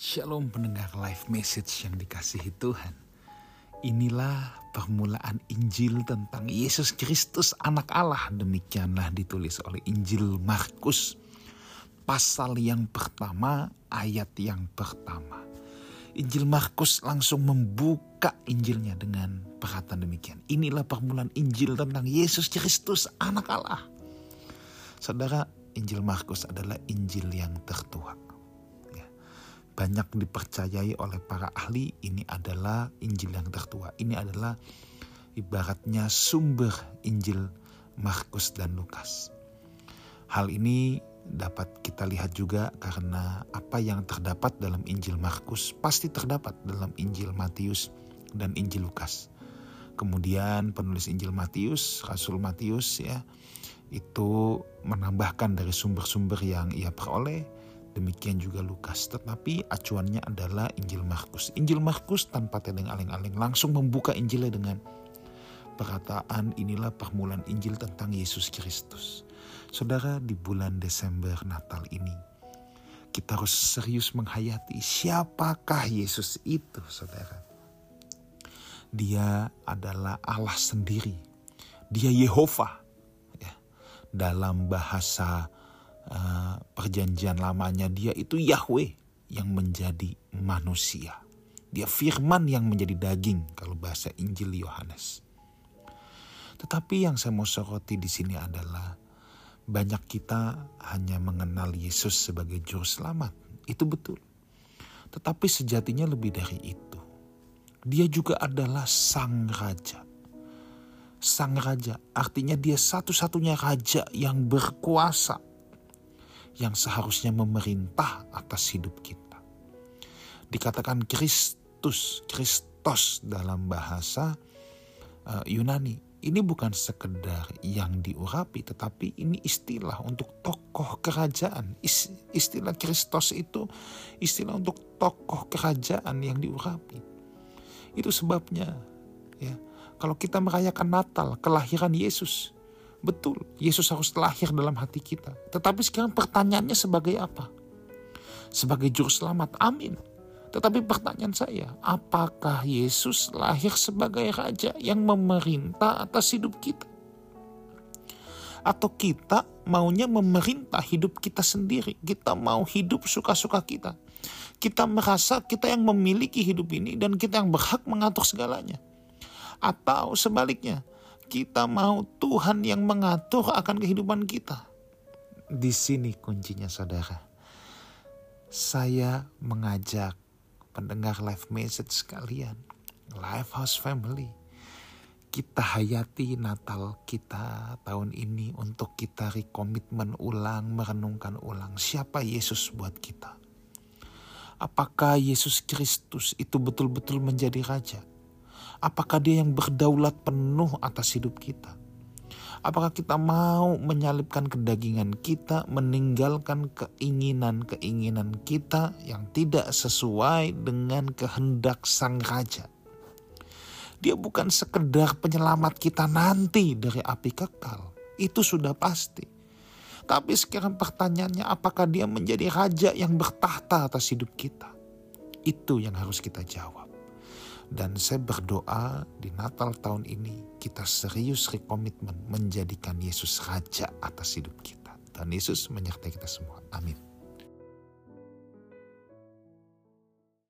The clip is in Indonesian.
Shalom pendengar live message yang dikasihi Tuhan. Inilah permulaan Injil tentang Yesus Kristus anak Allah. Demikianlah ditulis oleh Injil Markus. Pasal yang pertama, ayat yang pertama. Injil Markus langsung membuka Injilnya dengan perkataan demikian. Inilah permulaan Injil tentang Yesus Kristus anak Allah. Saudara, Injil Markus adalah Injil yang tertua banyak dipercayai oleh para ahli ini adalah Injil yang tertua. Ini adalah ibaratnya sumber Injil Markus dan Lukas. Hal ini dapat kita lihat juga karena apa yang terdapat dalam Injil Markus pasti terdapat dalam Injil Matius dan Injil Lukas. Kemudian penulis Injil Matius, Rasul Matius ya, itu menambahkan dari sumber-sumber yang ia peroleh Demikian juga Lukas, tetapi acuannya adalah Injil Markus. Injil Markus tanpa tedeng aling-aling langsung membuka Injilnya dengan perkataan inilah permulaan Injil tentang Yesus Kristus. Saudara, di bulan Desember Natal ini, kita harus serius menghayati siapakah Yesus itu, saudara. Dia adalah Allah sendiri. Dia Yehova. Ya. Dalam bahasa uh, perjanjian lamanya dia itu Yahweh yang menjadi manusia. Dia firman yang menjadi daging kalau bahasa Injil Yohanes. Tetapi yang saya mau soroti di sini adalah banyak kita hanya mengenal Yesus sebagai juru selamat. Itu betul. Tetapi sejatinya lebih dari itu. Dia juga adalah sang raja. Sang raja artinya dia satu-satunya raja yang berkuasa yang seharusnya memerintah atas hidup kita. Dikatakan Kristus, Kristos dalam bahasa uh, Yunani. Ini bukan sekedar yang diurapi, tetapi ini istilah untuk tokoh kerajaan. Istilah Kristos itu istilah untuk tokoh kerajaan yang diurapi. Itu sebabnya ya, kalau kita merayakan Natal, kelahiran Yesus, Betul, Yesus harus lahir dalam hati kita. Tetapi sekarang pertanyaannya sebagai apa? Sebagai juru selamat, amin. Tetapi pertanyaan saya, apakah Yesus lahir sebagai raja yang memerintah atas hidup kita? Atau kita maunya memerintah hidup kita sendiri? Kita mau hidup suka-suka kita. Kita merasa kita yang memiliki hidup ini dan kita yang berhak mengatur segalanya. Atau sebaliknya, kita mau Tuhan yang mengatur akan kehidupan kita. Di sini kuncinya saudara. Saya mengajak pendengar live message sekalian, live house family. Kita hayati Natal kita tahun ini untuk kita rekomitmen ulang, merenungkan ulang siapa Yesus buat kita. Apakah Yesus Kristus itu betul-betul menjadi raja? Apakah dia yang berdaulat penuh atas hidup kita? Apakah kita mau menyalipkan kedagingan kita, meninggalkan keinginan-keinginan kita yang tidak sesuai dengan kehendak Sang Raja? Dia bukan sekedar penyelamat kita nanti dari api kekal. Itu sudah pasti. Tapi sekarang pertanyaannya apakah dia menjadi raja yang bertahta atas hidup kita? Itu yang harus kita jawab. Dan saya berdoa di Natal tahun ini kita serius rekomitmen menjadikan Yesus Raja atas hidup kita. Dan Yesus menyertai kita semua. Amin.